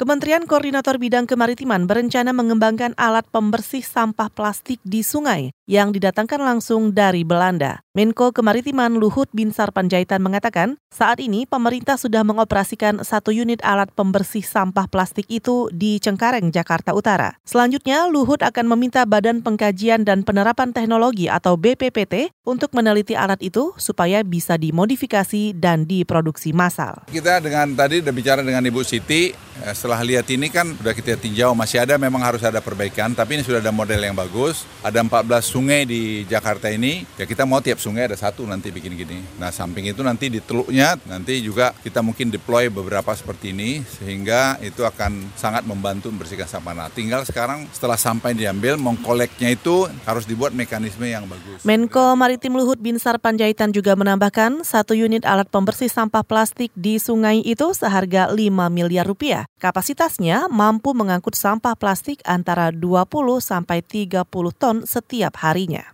Kementerian Koordinator Bidang Kemaritiman berencana mengembangkan alat pembersih sampah plastik di sungai yang didatangkan langsung dari Belanda. Menko Kemaritiman Luhut Binsar Panjaitan mengatakan, saat ini pemerintah sudah mengoperasikan satu unit alat pembersih sampah plastik itu di Cengkareng, Jakarta Utara. Selanjutnya, Luhut akan meminta Badan Pengkajian dan Penerapan Teknologi atau BPPT untuk meneliti alat itu supaya bisa dimodifikasi dan diproduksi massal. Kita dengan tadi udah bicara dengan Ibu Siti, eh, setelah lihat ini kan sudah kita tinjau masih ada memang harus ada perbaikan tapi ini sudah ada model yang bagus. Ada 14 sungai di Jakarta ini ya kita mau tiap sungai ada satu nanti bikin gini. Nah samping itu nanti di teluknya nanti juga kita mungkin deploy beberapa seperti ini sehingga itu akan sangat membantu membersihkan sampah. Nah tinggal sekarang setelah sampah diambil mengkoleknya itu harus dibuat mekanisme yang bagus. Menko Maritim Luhut Binsar Panjaitan juga menambahkan satu unit alat pembersih sampah plastik di sungai itu seharga 5 miliar rupiah Kapasitasnya mampu mengangkut sampah plastik antara 20 sampai 30 ton setiap harinya.